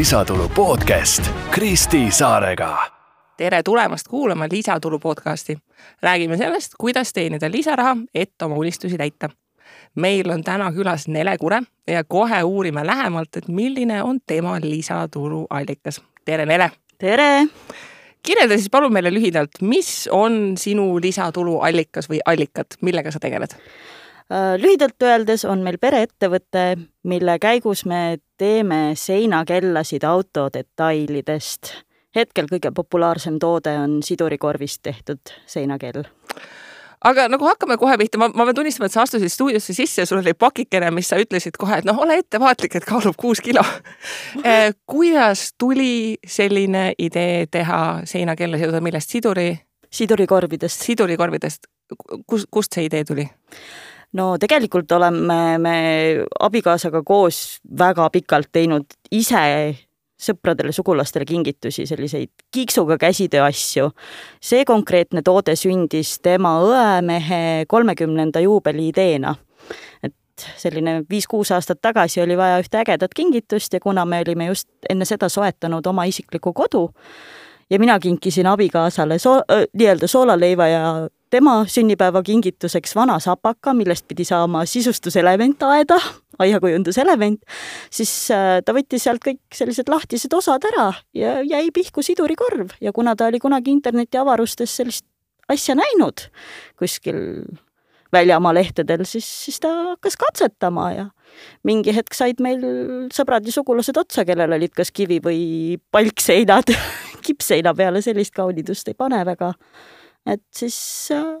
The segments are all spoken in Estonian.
lisatulu podcast Kristi Saarega. tere tulemast kuulama Lisatulu podcasti. räägime sellest, kuidas teenida lisaraha, et oma unistusi täita. meil on täna külas Nele Kure ja kohe uurime lähemalt, et milline on tema lisatulu allikas. tere, Nele! tere! kirjelda siis palun meile lühidalt, mis on sinu lisatulu allikas või allikad, millega sa tegeled? Äh, lühidalt öeldes on meil pereettevõte, mille käigus me teeme seinakellasid autodetailidest. hetkel kõige populaarsem toode on sidurikorvist tehtud seinakell. aga nagu hakkame kohe pihta, ma, ma pean tunnistama, et sa astusid stuudiosse sisse ja sul oli pakikene, mis sa ütlesid kohe, et noh, ole ettevaatlik, et kaalub kuus kilo eh, kuidas tuli selline idee teha seinakellasid, millest siduri? sidurikorvidest. sidurikorvidest, kus, kust see idee tuli? No tegelikult oleme me abikaasaga koos väga pikalt teinud ise sõpradele, sugulastele kingitusi, selliseid kiiksuga käsitöö asju. see konkreetne toode sündis tema õemehe kolmekümnenda juubeli ideena. et selline viis-kuus aastat tagasi oli vaja ühte ägedat kingitust ja kuna me olime just enne seda soetanud oma isikliku kodu ja mina kinkisin abikaasale so-, nii-öelda soolaleiva ja tema sünnipäevakingituseks vana sapaka, millest pidi saama sisustuselement aeda, aiakujunduselement, siis äh, ta võttis sealt kõik sellised lahtised osad ära ja jäi pihku sidurikorv. Ja kuna ta oli kunagi internetiavarustes sellist asja näinud kuskil väljamaa lehtedel, siis, siis ta hakkas katsetama ja mingi hetk said meil sõbrad ja sugulased otsa, kellel olid kas kivi või palkseinad. Kippseina peale sellist kaunidust ei pane väga et siis äh,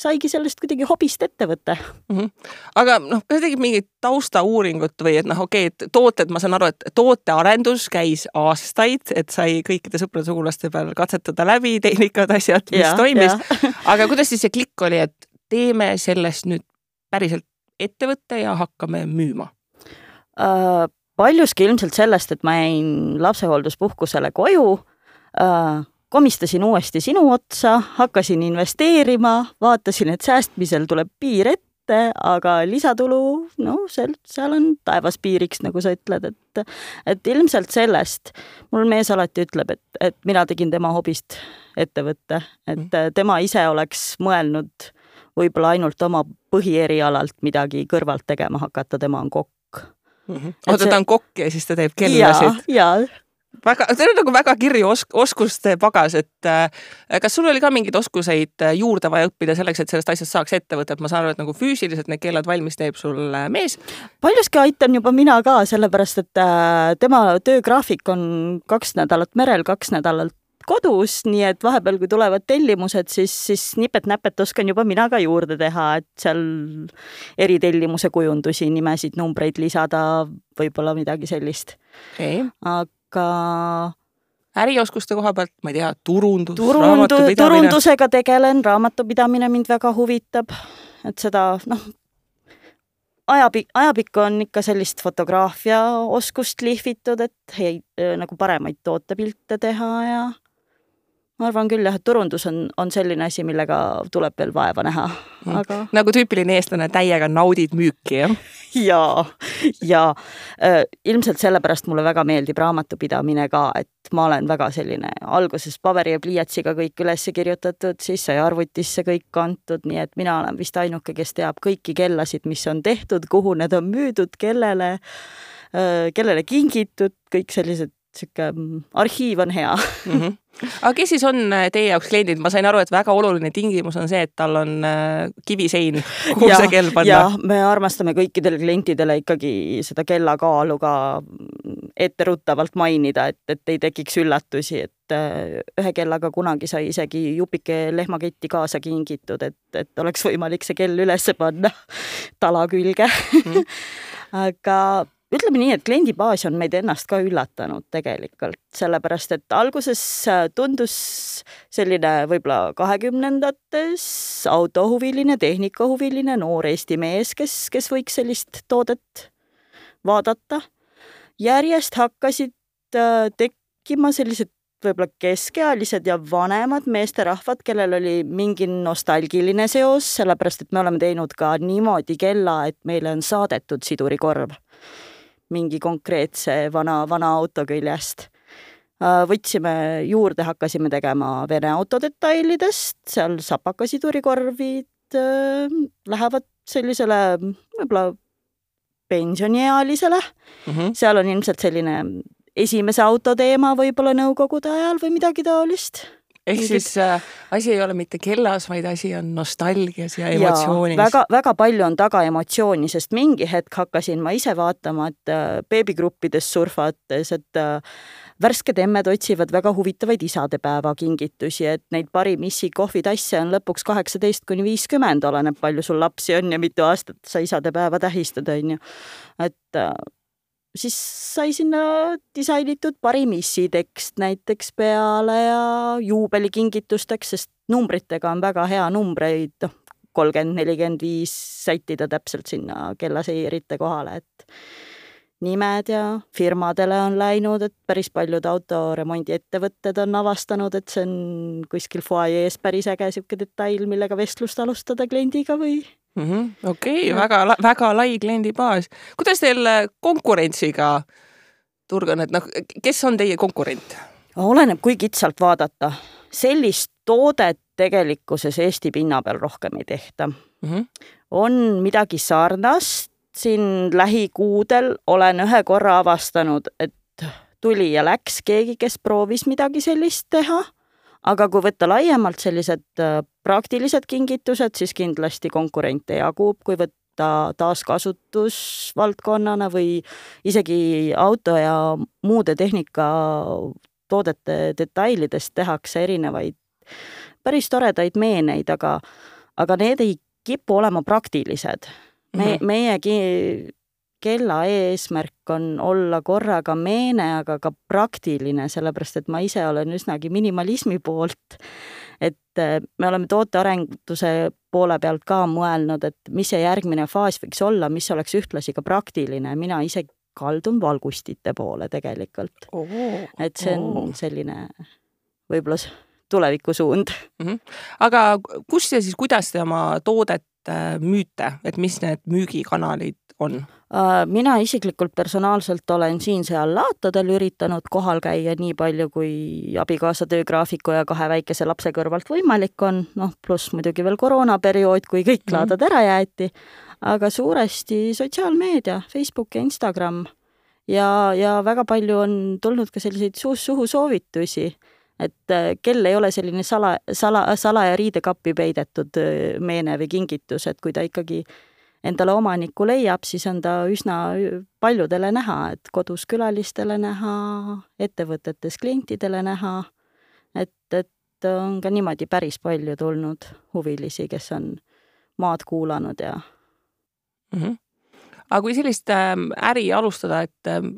saigi sellest kuidagi hobist ettevõte mm. -hmm. aga noh, kas sa tegid mingit taustauuringut või et noh, okei okay,, et tooted, ma saan aru, et tootearendus käis aastaid, et sai kõikide sõprade-sugulaste peal katsetada läbi tehnikad, asjad, mis ja, toimis. aga kuidas siis see klikk oli, et teeme sellest nüüd päriselt ettevõtte ja hakkame müüma uh,? paljuski ilmselt sellest, et ma jäin lapsehoolduspuhkusele koju uh, komistasin uuesti sinu otsa, hakkasin investeerima, vaatasin, et säästmisel tuleb piir ette, aga lisatulu, no seal, seal on taevas piiriks, nagu sa ütled, et et ilmselt sellest, mul mees alati ütleb, et, et mina tegin tema hobist ettevõtte, et mm. tema ise oleks mõelnud võib-olla ainult oma põhierialalt midagi kõrvalt tegema hakata, tema on kokk mm. -hmm. oota ta on kokk ja siis ta teeb kellasid? jaa, jaa väga, see on nagu väga kirju osk-, oskuste pagas, et äh, kas sul oli ka mingeid oskuseid äh, juurde vaja õppida selleks, et sellest asjast saaks ettevõte, et ma saan aru, et nagu füüsiliselt need kellad valmis teeb sul äh, mees? paljuski aitan juba mina ka, sellepärast et äh, tema töögraafik on kaks nädalat merel, kaks nädalat kodus, nii et vahepeal, kui tulevad tellimused, siis, siis nipet-näpet oskan juba mina ka juurde teha, et seal eritellimuse kujundusi, nimesid, numbreid lisada, võib-olla midagi sellist. Okay.. aga aga ärioskuste koha pealt, ma ei tea, turundus, turundu-, turundusega tegelen, raamatupidamine mind väga huvitab, et seda noh, ajapikk, ajapikku on ikka sellist fotograafia oskust lihvitud, et hei, nagu paremaid tootepilte teha ja ma arvan küll jah, et turundus on, on selline asi, millega tuleb veel vaeva näha, mm. aga. nagu tüüpiline eestlane, täiega naudid müüki, jah? jaa, ja äh, ilmselt sellepärast mulle väga meeldib raamatupidamine ka, et ma olen väga selline alguses paberi ja pliiatsiga kõik üles kirjutatud, siis sai arvutisse kõik kantud, nii et mina olen vist ainuke, kes teab kõiki kellasid, mis on tehtud, kuhu need on müüdud, kellele äh,, kellele kingitud, kõik sellised sihuke mm, arhiiv on hea mm. -hmm. aga kes siis on äh, teie jaoks kliendid, ma sain aru, et väga oluline tingimus on see, et tal on äh, kivisein, kuhu ja, see kell panna. me armastame kõikidele klientidele ikkagi seda kella kaalu ka etteruttavalt mainida, et, et ei tekiks üllatusi, et äh, ühe kellaga kunagi sai isegi jupike lehmaketti kaasa kingitud, et, et oleks võimalik see kell üles panna tala külge mm. -hmm. aga ütleme nii, et kliendibaas on meid ennast ka üllatanud tegelikult, sellepärast et alguses äh, tundus selline võib-olla kahekümnendates autohuviline, tehnikahuviline noor Eesti mees, kes, kes võiks sellist toodet vaadata. järjest hakkasid äh, tekkima sellised võib-olla keskealised ja vanemad meesterahvad, kellel oli mingi nostalgiline seos, sellepärast et me oleme teinud ka niimoodi kella, et meile on saadetud sidurikorv mingi konkreetse vana, vana auto küljest. Äh, võtsime juurde, hakkasime tegema Vene autodetailidest, seal sapakasidurikorvid äh, lähevad sellisele võib-olla pensioniealisele mm. -hmm. seal on ilmselt selline esimese auto teema võib-olla nõukogude ajal või midagi taolist ehk siis äh, asi ei ole mitte kellas, vaid asi on nostalgias ja emotsioonis. väga, väga palju on taga emotsiooni, sest mingi hetk hakkasin ma ise vaatama, et äh, beebigruppides surfates, et äh, värsked emmed otsivad väga huvitavaid isadepäeva kingitusi, et neid parimissi kohvitasse on lõpuks kaheksateist kuni viiskümmend, oleneb palju sul lapsi on ja mitu aastat sa isadepäeva tähistad, on ju. et äh, siis sai sinna disainitud parim issi tekst näiteks peale ja juubelikingitusteks, sest numbritega on väga hea numbreid, noh, kolmkümmend, nelikümmend viis sättida täpselt sinna kellaseirite kohale, et nimed ja firmadele on läinud, et päris paljud autoremondiettevõtted on avastanud, et see on kuskil fuajees päris äge niisugune detail, millega vestlust alustada kliendiga või mm -hmm.. okei okay,, väga, väga lai kliendibaas. kuidas teil äh, konkurentsiga turg on, et noh, kes on teie konkurent? oleneb, kui kitsalt vaadata. sellist toodet tegelikkuses Eesti pinna peal rohkem ei tehta mm. -hmm. on midagi sarnast, siin lähikuudel olen ühe korra avastanud, et tuli ja läks keegi, kes proovis midagi sellist teha aga kui võtta laiemalt sellised äh, praktilised kingitused, siis kindlasti konkurente jagub, kui võtta taaskasutusvaldkonnana või isegi auto ja muude tehnikatoodete detailidest tehakse erinevaid päris toredaid meeneid, aga, aga need ei kipu olema praktilised. Me -hmm. meiegi kella eesmärk on olla korraga meene, aga ka praktiline, sellepärast et ma ise olen üsnagi minimalismi poolt. et äh, me oleme tootearenduse poole pealt ka mõelnud, et mis see järgmine faas võiks olla, mis oleks ühtlasi ka praktiline, mina ise kaldun valgustite poole tegelikult oh,. et see on oh. selline võib-olla tulevikusuund mm. -hmm. aga kus ja siis, kuidas te oma toodet müüte, et mis need müügikanalid on? Äh, mina isiklikult personaalselt olen siin-seal laatadel üritanud kohal käia nii palju, kui abikaasa töögraafiku ja kahe väikese lapse kõrvalt võimalik on, noh, pluss muidugi veel koroonaperiood, kui kõik mm. laadad ära jäeti, aga suuresti sotsiaalmeedia, Facebook ja Instagram. ja, ja väga palju on tulnud ka selliseid suust suhu soovitusi et äh, kel ei ole selline sala, sala, salaja riidekappi peidetud äh, meene või kingitus, et kui ta ikkagi äh, endale omanikku leiab, siis on ta üsna paljudele näha, et kodus külalistele näha, ettevõtetes klientidele näha, et, et on ka niimoodi päris palju tulnud huvilisi, kes on maad kuulanud ja mm. -hmm. Aga kui sellist ähm, äri alustada, et ähm,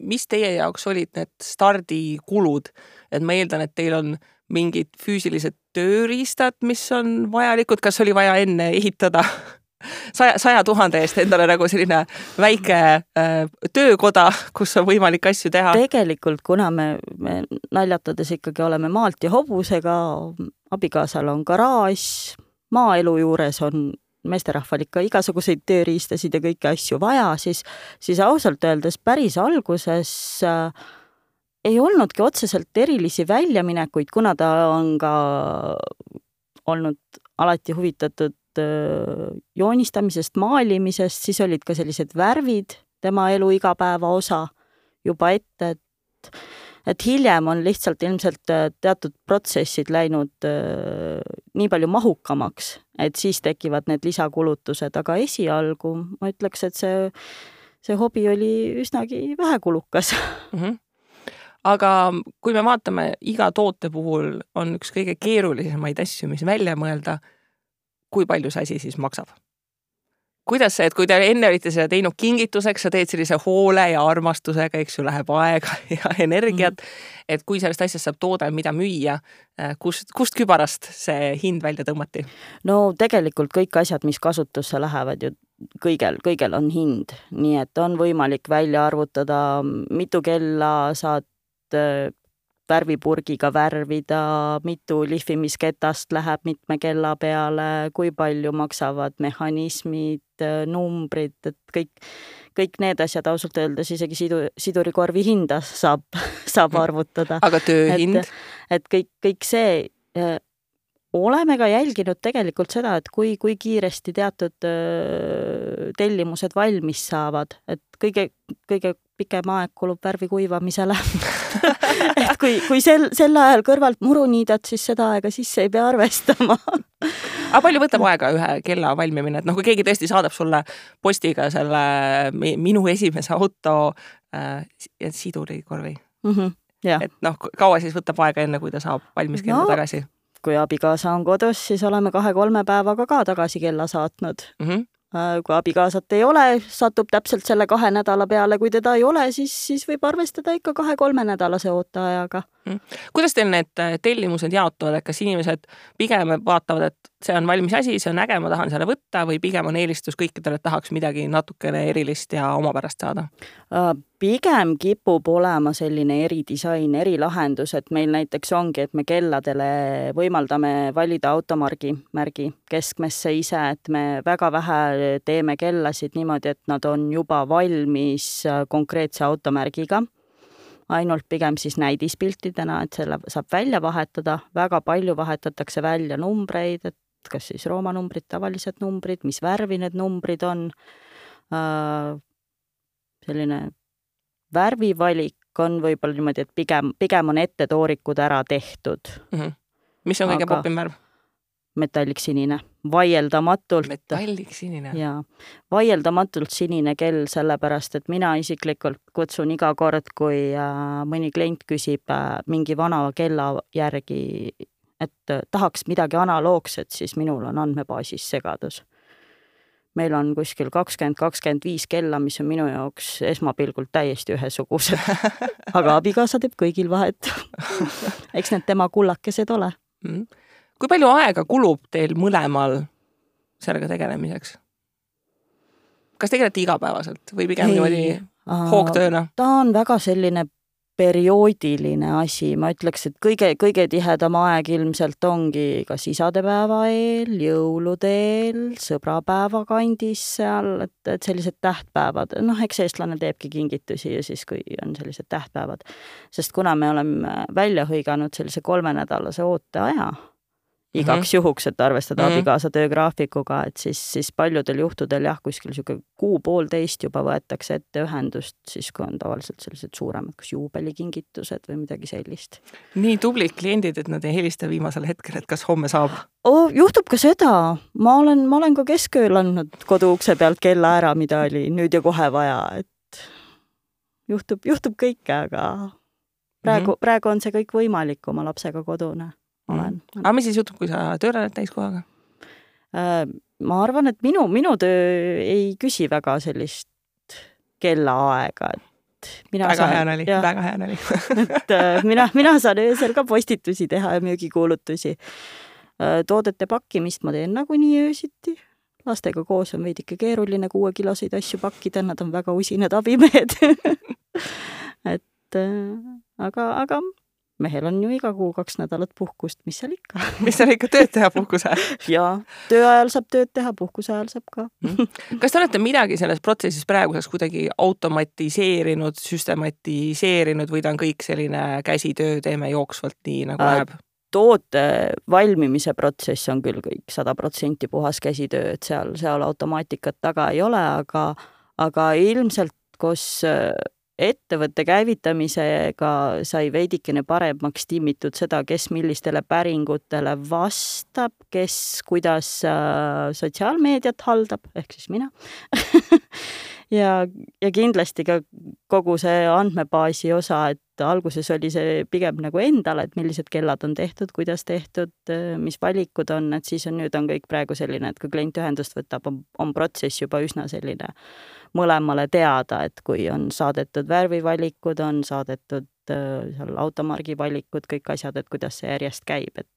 mis teie jaoks olid need stardikulud, et ma eeldan, et teil on mingid füüsilised tööriistad, mis on vajalikud, kas oli vaja enne ehitada saja, saja tuhande eest endale nagu selline väike äh, töökoda, kus on võimalik asju teha. tegelikult, kuna me, me naljatades ikkagi oleme maalt ja hobusega, abikaasal on garaaž, maaelu juures on meesterahval ikka igasuguseid tööriistasid ja kõiki asju vaja, siis, siis ausalt öeldes päris alguses äh, ei olnudki otseselt erilisi väljaminekuid, kuna ta on ka olnud alati huvitatud joonistamisest, maalimisest, siis olid ka sellised värvid tema elu igapäeva osa juba ette, et et hiljem on lihtsalt ilmselt teatud protsessid läinud äh, nii palju mahukamaks, et siis tekivad need lisakulutused, aga esialgu ma ütleks, et see, see hobi oli üsnagi vähekulukas mm. -hmm aga kui me vaatame, iga toote puhul on üks kõige keerulisemaid asju, mis välja mõelda kui palju see asi siis maksab? Kuidas see, et kui te enne olite seda teinud kingituseks, sa teed sellise hoole ja armastusega, eks ju, läheb aega ja energiat mm., et kui sellest asjast saab toode, mida müüa, kust, kust kübarast see hind välja tõmmati? no tegelikult kõik asjad, mis kasutusse lähevad ju kõigel, kõigel on hind, nii et on võimalik välja arvutada, mitu kella saad värvipurgiga värvida, mitu lihvimisketast läheb mitme kella peale, kui palju maksavad mehhanismid, numbrid, et kõik, kõik need asjad ausalt öeldes isegi sidu, sidurikorvi hinda saab, saab arvutada. aga tööhind? et kõik, kõik see oleme ka jälginud tegelikult seda, et kui, kui kiiresti teatud tellimused valmis saavad, et kõige, kõige pikem aeg kulub värvi kuivamisele et kui, kui sel, sel ajal kõrvalt muru niidad, siis seda aega sisse ei pea arvestama aga palju võtab aega ühe kella valmimine, et noh, kui keegi tõesti saadab sulle postiga selle minu esimese auto äh, sidurikorvi mm? -hmm, yeah. et noh, kaua siis võtab aega, enne kui ta saab valmis kella no, tagasi? Kui abikaasa on kodus, siis oleme kahe-kolme päevaga ka tagasi kella saatnud. Mm. -hmm kui abikaasat ei ole, satub täpselt selle kahe nädala peale, kui teda ei ole, siis, siis võib arvestada ikka kahe-kolme nädalase ooteajaga. Mm.. kuidas teil need äh, tellimused jaotuvad, et kas inimesed pigem vaatavad, et see on valmis asi, see on äge, ma tahan selle võtta või pigem on eelistus kõikidele, et tahaks midagi natukene erilist ja omapärast saada? Äh, pigem kipub olema selline eridisain, erilahendus, et meil näiteks ongi, et me kelladele võimaldame valida automargi, märgi keskmesse ise, et me väga vähe teeme kellasid niimoodi, et nad on juba valmis äh, konkreetse automärgiga ainult pigem siis näidispiltidena, et selle saab välja vahetada, väga palju vahetatakse välja numbreid, et kas siis Rooma numbrid, tavalised numbrid, mis värvi need numbrid on. Äh, selline värvivalik on võib-olla niimoodi, et pigem, pigem on ettetoorikud ära tehtud mm. -hmm. mis on kõige popim värv? metalliksinine, vaieldamatult. metalliksinine? jaa, vaieldamatult sinine kell, sellepärast et mina isiklikult kutsun iga kord, kui äh, mõni klient küsib äh, mingi vana kella järgi et äh, tahaks midagi analoogset, siis minul on andmebaasis segadus. meil on kuskil kakskümmend, kakskümmend viis kella, mis on minu jaoks esmapilgul täiesti ühesugused. aga abikaasa teeb kõigil vahet eks need tema kullakesed ole mm.. kui palju aega kulub teil mõlemal sellega tegelemiseks? kas tegelete igapäevaselt või pigem niimoodi hoogtööna? ta on väga selline perioodiline asi, ma ütleks, et kõige, kõige tihedam aeg ilmselt ongi kas isadepäeva eel, jõulude eel, sõbrapäeva kandis seal, et, et sellised tähtpäevad, noh, eks eestlane teebki kingitusi ja siis, kui on sellised tähtpäevad. sest kuna me oleme välja hõiganud sellise kolmenädalase ooteaja igaks mm -hmm. juhuks, et arvestada mm -hmm. abikaasa töögraafikuga, et siis, siis paljudel juhtudel jah, kuskil niisugune kuu-poolteist juba võetakse ette ühendust, siis kui on tavaliselt sellised suuremad, kas juubelikingitused või midagi sellist. nii tublid kliendid, et nad ei helista viimasel hetkel, et kas homme saab oh,? juhtub ka seda, ma olen, ma olen ka keskööl andnud koduukse pealt kella ära, mida oli nüüd ja kohe vaja, et juhtub, juhtub kõike, aga praegu mm, -hmm. praegu on see kõik võimalik oma lapsega kodune olen. aga mis siis juhtub, kui sa tööl oled täiskohaga? Äh, ma arvan, et minu, minu töö ei küsi väga sellist kellaaega, et mina väga saan, hea nali, väga hea nali et äh, mina, mina saan öösel ka postitusi teha ja müügikuulutusi. Äh, toodete pakkimist ma teen nagunii öösiti. lastega koos on veidike keeruline kuuekiloseid asju pakkida, nad on väga usinad abimehed et aga, aga mehel on ju iga kuu kaks nädalat puhkust, mis seal ikka mis seal ikka tööd teha puhkuse ajal? jaa, töö ajal saab tööd teha, puhkuse ajal saab ka mm. kas te olete midagi selles protsessis praeguseks kuidagi automatiseerinud, süstematiseerinud või ta on kõik selline käsitöö, teeme jooksvalt nii nagu äh, läheb? toote valmimise protsess on küll kõik sada protsenti puhas käsitöö, et seal, seal automaatikat taga ei ole, aga, aga ilmselt koos ettevõtte käivitamisega sai veidikene paremaks timmitud seda, kes millistele päringutele vastab, kes kuidas äh, sotsiaalmeediat haldab, ehk siis mina ja, ja kindlasti ka kogu see andmebaasi osa, et alguses oli see pigem nagu endale, et millised kellad on tehtud, kuidas tehtud, mis valikud on, et siis on nüüd on kõik praegu selline, et kui klient ühendust võtab, on, on protsess juba üsna selline mõlemale teada, et kui on saadetud värvivalikud, on saadetud äh, seal automargi valikud, kõik asjad, et kuidas see järjest käib, et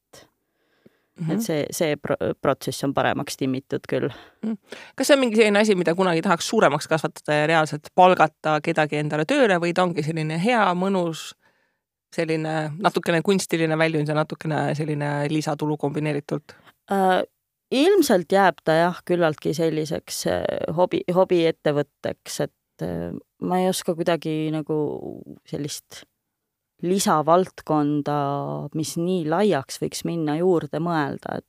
Mm -hmm. et see, see pro protsess on paremaks timmitud küll. Mhm. kas see on mingi selline asi, mida kunagi tahaks suuremaks kasvatada ja reaalselt palgata kedagi endale tööle või ta ongi selline hea, mõnus selline natukene kunstiline väljund ja natukene selline lisatulu kombineeritult? Äh, ilmselt jääb ta jah, küllaltki selliseks hobi, hobiettevõtteks, et ma ei oska kuidagi nagu sellist lisavaldkonda, mis nii laiaks võiks minna, juurde mõelda, et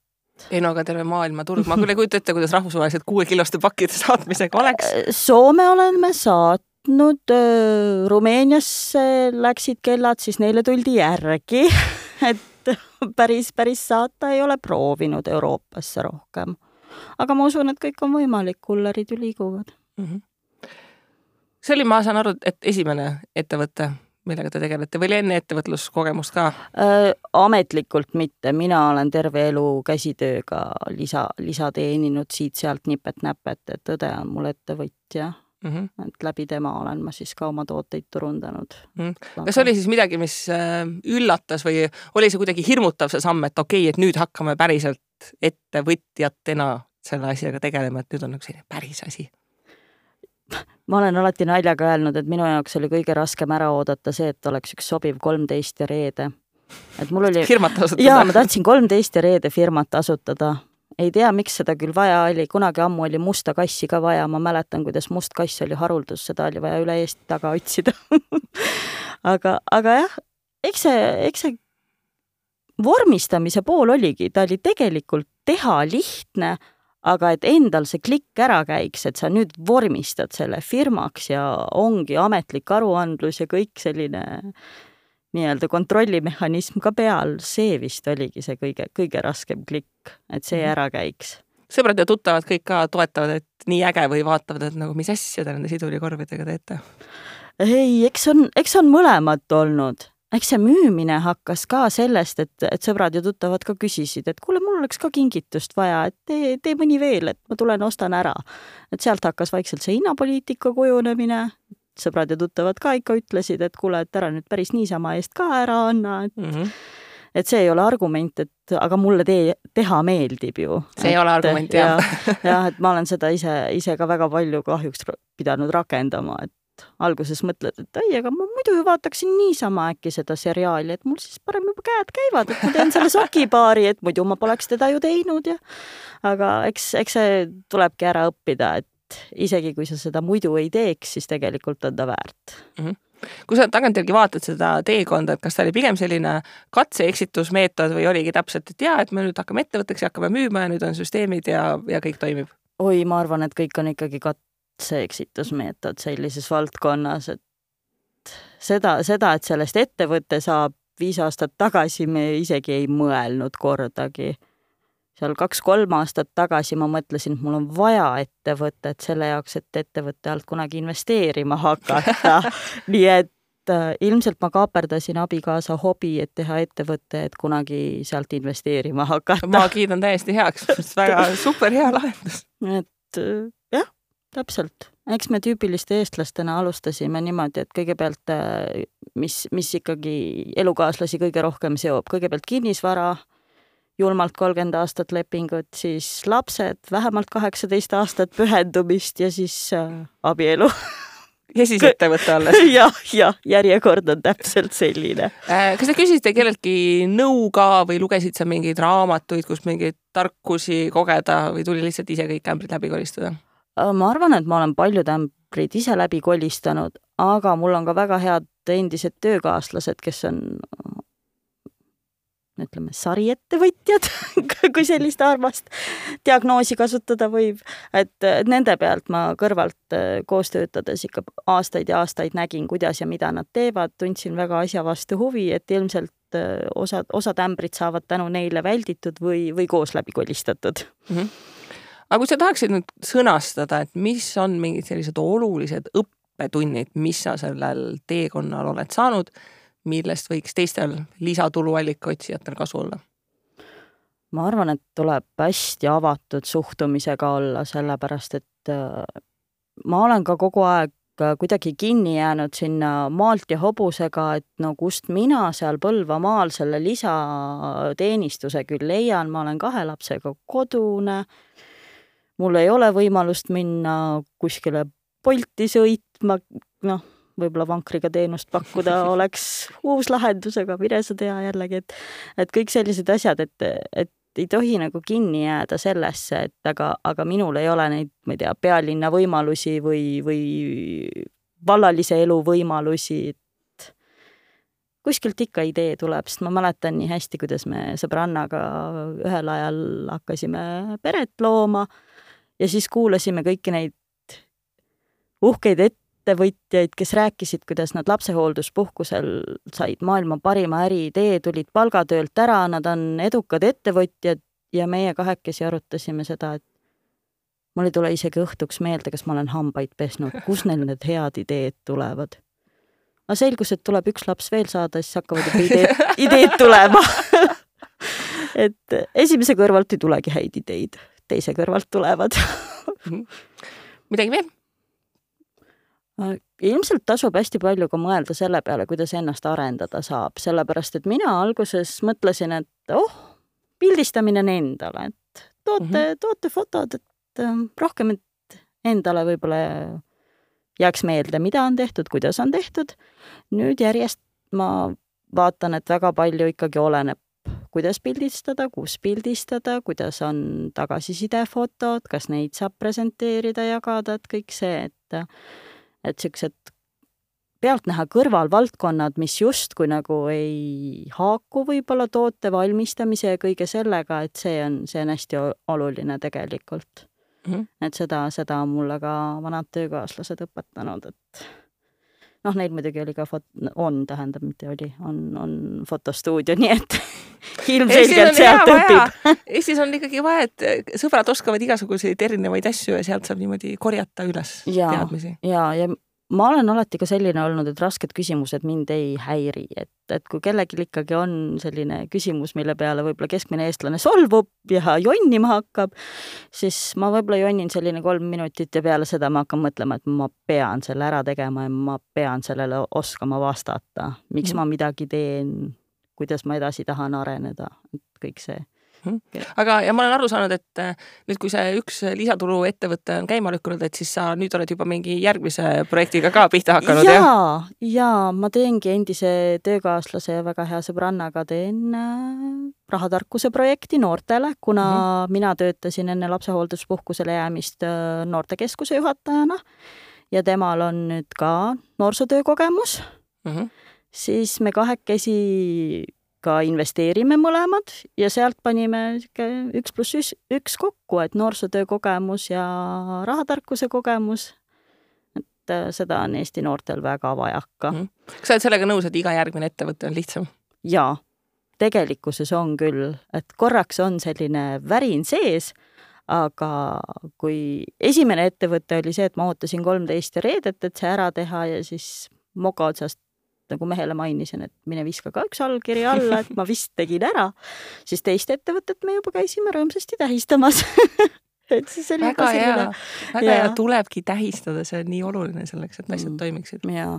ei no aga terve maailmaturg, ma küll ei kujuta ette, kuidas rahvusvahelised kuuekiloste pakkide saatmisega oleks. Soome oleme saatnud, Rumeeniasse läksid kellad, siis neile tuldi järgi et päris, päris saata ei ole proovinud Euroopasse rohkem. aga ma usun, et kõik on võimalik, kullerid ju liiguvad mm. -hmm. see oli, ma saan aru, et esimene ettevõte millega te tegelete või oli enne ettevõtluskogemust ka äh,? ametlikult mitte, mina olen terve elu käsitööga lisa, lisa teeninud siit-sealt nipet-näpet, et õde on mul ettevõtja mm. -hmm. et läbi tema olen ma siis ka oma tooteid turundanud mm. -hmm. kas oli siis midagi, mis äh, üllatas või oli see kuidagi hirmutav, see samm, et okei okay,, et nüüd hakkame päriselt ettevõtjatena selle asjaga tegelema, et nüüd on nagu selline päris asi ma olen alati naljaga öelnud, et minu jaoks oli kõige raskem ära oodata see, et oleks üks sobiv kolmteist ja reede. et mul oli. firmat asutada. jaa, ma tahtsin kolmteist ja reede firmat asutada. ei tea, miks seda küll vaja oli, kunagi ammu oli musta kassi ka vaja, ma mäletan, kuidas must kass oli haruldus, seda oli vaja üle Eesti taga otsida aga, aga jah, eks see, eks see vormistamise pool oligi, ta oli tegelikult teha lihtne aga et endal see klikk ära käiks, et sa nüüd vormistad selle firmaks ja ongi ametlik aruandlus ja kõik selline nii-öelda kontrollimehhanism ka peal, see vist oligi see kõige, kõige raskem klikk, et see mhm. ära käiks. sõbrad ja tuttavad kõik ka toetavad, et nii äge või vaatavad, et nagu mis asja te nende sidulikorvidega teete? ei, eks on, eks on mõlemat olnud eks see müümine hakkas ka sellest, et, et sõbrad ja tuttavad ka küsisid, et kuule, mul oleks ka kingitust vaja, et tee, tee mõni veel, et ma tulen ostan ära. et sealt hakkas vaikselt see hinnapoliitika kujunemine, sõbrad ja tuttavad ka ikka ütlesid, et kuule, et ära nüüd päris niisama eest ka ära anna, et mm -hmm et see ei ole argument, et aga mulle tee, teha meeldib ju. see et, ei ole argument, jah. jah, et ma olen seda ise, ise ka väga palju kahjuks pidanud rakendama, et alguses mõtled, et ei, aga ma muidu ju vaataksin niisama äkki seda seriaali, et mul siis parem juba käed käivad, et ma teen selle sokipaari, et muidu ma poleks teda ju teinud ja aga eks, eks see tulebki ära õppida, et isegi kui sa seda muidu ei teeks, siis tegelikult on ta väärt mm. -hmm kui sa tagantjärgi vaatad seda teekonda, et kas ta oli pigem selline katse-eksitusmeetod või oligi täpselt, et jaa, et me nüüd hakkame ettevõtteks ja hakkame müüma ja nüüd on süsteemid ja, ja kõik toimib? oi, ma arvan, et kõik on ikkagi kat-, see eksitusmeetod sellises valdkonnas, et seda, seda, et sellest ettevõte saab, viis aastat tagasi me isegi ei mõelnud kordagi. seal kaks-kolm aastat tagasi ma mõtlesin, et mul on vaja ettevõtet selle jaoks, et ettevõtte alt kunagi investeerima hakata nii et äh, ilmselt ma kaaperdasin abikaasa hobi, et teha ettevõte, et kunagi sealt investeerima hakata. ma kiidan täiesti heaks, väga super hea lahendus. et äh, täpselt, eks me tüübiliste eestlastena alustasime niimoodi, et kõigepealt äh, mis, mis ikkagi elukaaslasi kõige rohkem seob, kõigepealt kinnisvara, julmalt kolmkümmend aastat lepingut, siis lapsed, vähemalt kaheksateist aastat pühendumist ja siis äh, abielu ja siis ettevõte alles ja,. jah, jah, järjekord on täpselt selline. Äh, kas te küsisite kelleltki nõu ka või lugesid sa mingeid raamatuid, kus mingeid tarkusi kogeda või tuli lihtsalt ise kõik ämbrid läbi kolistada? Äh, ma arvan, et ma olen paljud ämbrid ise läbi kolistanud, aga mul on ka väga head endised töökaaslased, kes on ütleme, sariettevõtjad kui sellist armast diagnoosi kasutada võib, et nende pealt ma kõrvalt äh, koos töötades ikka aastaid ja aastaid nägin, kuidas ja mida nad teevad, tundsin väga asja vastu huvi, et ilmselt äh, osad, osad ämbrid saavad tänu neile välditud või, või koos läbi kolistatud mm. -hmm aga kui sa tahaksid nüüd sõnastada, et mis on mingid sellised olulised õppetunnid, mis sa sellel teekonnal oled saanud, millest võiks teistel lisatuluallika otsijatel kasu olla? ma arvan, et tuleb hästi avatud suhtumisega olla, sellepärast et äh, ma olen ka kogu aeg kuidagi kinni jäänud sinna maalt ja hobusega, et no kust mina seal Põlvamaal selle lisateenistuse küll leian, ma olen kahe lapsega kodune mul ei ole võimalust minna kuskile Bolti sõitma, noh, võib-olla vankriga teenust pakkuda oleks uus lahendus, aga mine sa tea jällegi, et et kõik sellised asjad, et, et ei tohi nagu kinni jääda sellesse, et aga, aga minul ei ole neid, ma ei tea, pealinna võimalusi või, või vallalise elu võimalusi, et kuskilt ikka idee tuleb, sest ma mäletan nii hästi, kuidas me sõbrannaga ühel ajal hakkasime peret looma ja siis kuulasime kõiki neid uhkeid ettevõtjaid, kes rääkisid, kuidas nad lapsehoolduspuhkusel said maailma parima äriidee, tulid palgatöölt ära, nad on edukad ettevõtjad. Ja meie kahekesi arutasime seda, et mul ei tule isegi õhtuks meelde, kas ma olen hambaid pesnud, kust neil need head ideed tulevad. aga selgus, et tuleb üks laps veel saada, siis hakkavad juba ideed, ideed tulema. Et esimese kõrvalt ei tulegi häid ideid, teise kõrvalt tulevad midagi veel? ilmselt tasub hästi palju ka mõelda selle peale, kuidas ennast arendada saab, sellepärast et mina alguses mõtlesin, et oh, pildistamine on endale, et toote mm, -hmm. toote fotod, et Ähm, rohkem, et endale võib-olla jääks meelde, mida on tehtud, kuidas on tehtud. nüüd järjest ma vaatan, et väga palju ikkagi oleneb, kuidas pildistada, kus pildistada, kuidas on tagasisidefotod, kas neid saab presenteerida, jagada, et kõik see, et et niisugused pealtnäha kõrvalvaldkonnad, mis justkui nagu ei haaku võib-olla toote valmistamise ja kõige sellega, et see on, see on hästi oluline tegelikult mm. -hmm. et seda, seda on mulle ka vanad töökaaslased õpetanud, et noh, neil muidugi oli ka fot-, on, tähendab, mitte oli, on, on fotostuudio, nii et ilmselgelt sealt õpib. Eestis on ikkagi vaja, et sõbrad oskavad igasuguseid erinevaid asju ja sealt saab niimoodi korjata üles ja, teadmisi. ja, ja ma olen alati ka selline olnud, et rasked küsimused mind ei häiri, et, et kui kellelgi ikkagi on selline küsimus, mille peale võib-olla keskmine eestlane solvub ja jonnima hakkab, siis ma võib-olla jonnin selline kolm minutit ja peale seda ma hakkan mõtlema, et ma pean selle ära tegema ja ma pean sellele oskama vastata, miks mm. ma midagi teen, kuidas ma edasi tahan areneda, kõik see Mhm. aga, ja ma olen aru saanud, et äh, nüüd, kui see üks lisatulu ettevõte on käima lükkunud, et siis sa nüüd oled juba mingi järgmise projektiga ka pihta hakanud, jah? ja, ja ma teengi endise töökaaslase ja väga hea sõbrannaga teen äh, rahatarkuse projekti noortele, kuna mm -hmm. mina töötasin enne lapsehoolduspuhkusele jäämist äh, noortekeskuse juhatajana ja temal on nüüd ka noorsootöö kogemus mm. -hmm siis me kahekesi ka investeerime mõlemad ja sealt panime sihuke üks pluss üks kokku, et noorsootöö kogemus ja rahatarkuse kogemus. et äh, seda on Eesti noortel väga vajaka mm. kas sa oled sellega nõus, et iga järgmine ettevõte on lihtsam? jaa, tegelikkuses on küll, et korraks on selline värin sees, aga kui esimene ettevõte oli see, et ma ootasin kolmteist reedet, et see ära teha ja siis moka otsast nagu mehele mainisin, et mine viska ka üks allkiri alla, et ma vist tegin ära, siis teist ettevõtet me juba käisime rõõmsasti tähistamas. Et siis oli väga hea, väga hea, tulebki tähistada, see on nii oluline selleks, et asjad mm. toimiksid. jaa,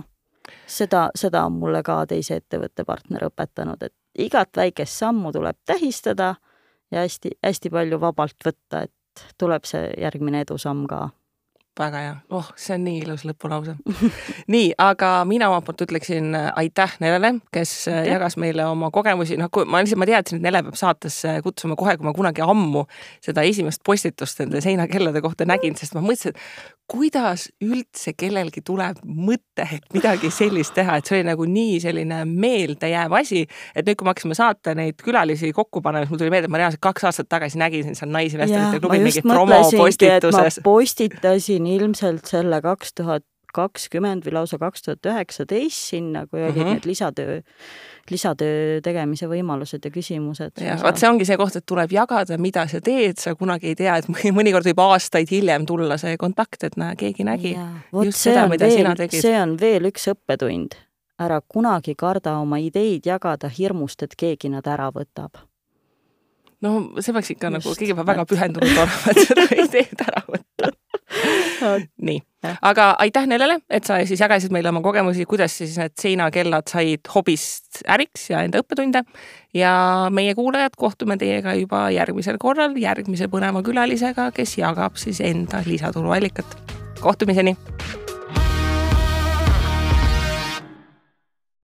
seda, seda on mulle ka teise ettevõtte partner õpetanud, et igat väikest sammu tuleb tähistada ja hästi-hästi palju vabalt võtta, et tuleb see järgmine edusamm ka väga hea, oh, see on nii ilus lõpulause. Nii, aga mina omalt poolt ütleksin äh, aitäh Nelele, kes äh, aitäh. jagas meile oma kogemusi, noh, kui ma lihtsalt, ma teadsin, et Nele peab saatesse kutsuma kohe, kui ma kunagi ammu seda esimest postitust nende seinakellade kohta nägin, sest ma mõtlesin, et kuidas üldse kellelgi tuleb mõte, et midagi sellist teha, et see oli nagu nii selline meeldejääv asi, et nüüd, kui me hakkasime saata neid külalisi kokku panema, siis mul tuli meelde, et ma reaalselt kaks aastat tagasi nägin seal Naisi Vestelite klubi mingit promopostituses. ma postitasin ilmselt selle kaks tuhat kakskümmend või lausa kaks tuhat üheksateist sinna, kui olid mm -hmm. need lisatöö, lisatöö tegemise võimalused ja küsimused. jah, vaat see ongi see koht, et tuleb jagada, mida sa teed, sa kunagi ei tea, et mõnikord võib aastaid hiljem tulla see kontakt, et näe, keegi nägi ja, just seda, mida veel, sina tegid. see on veel üks õppetund. ära kunagi karda oma ideid jagada hirmust, et keegi nad ära võtab no see peaks ikka Just, nagu, keegi peab väga pühendunud olema, et seda ideed ära võtta nii, aga aitäh Nelele, et sa siis jagasid meile oma kogemusi, kuidas siis need seinakellad said hobist äriks ja enda õppetunde. ja meie kuulajad, kohtume teiega juba järgmisel korral järgmise põneva külalisega, kes jagab siis enda lisatuluallikat. kohtumiseni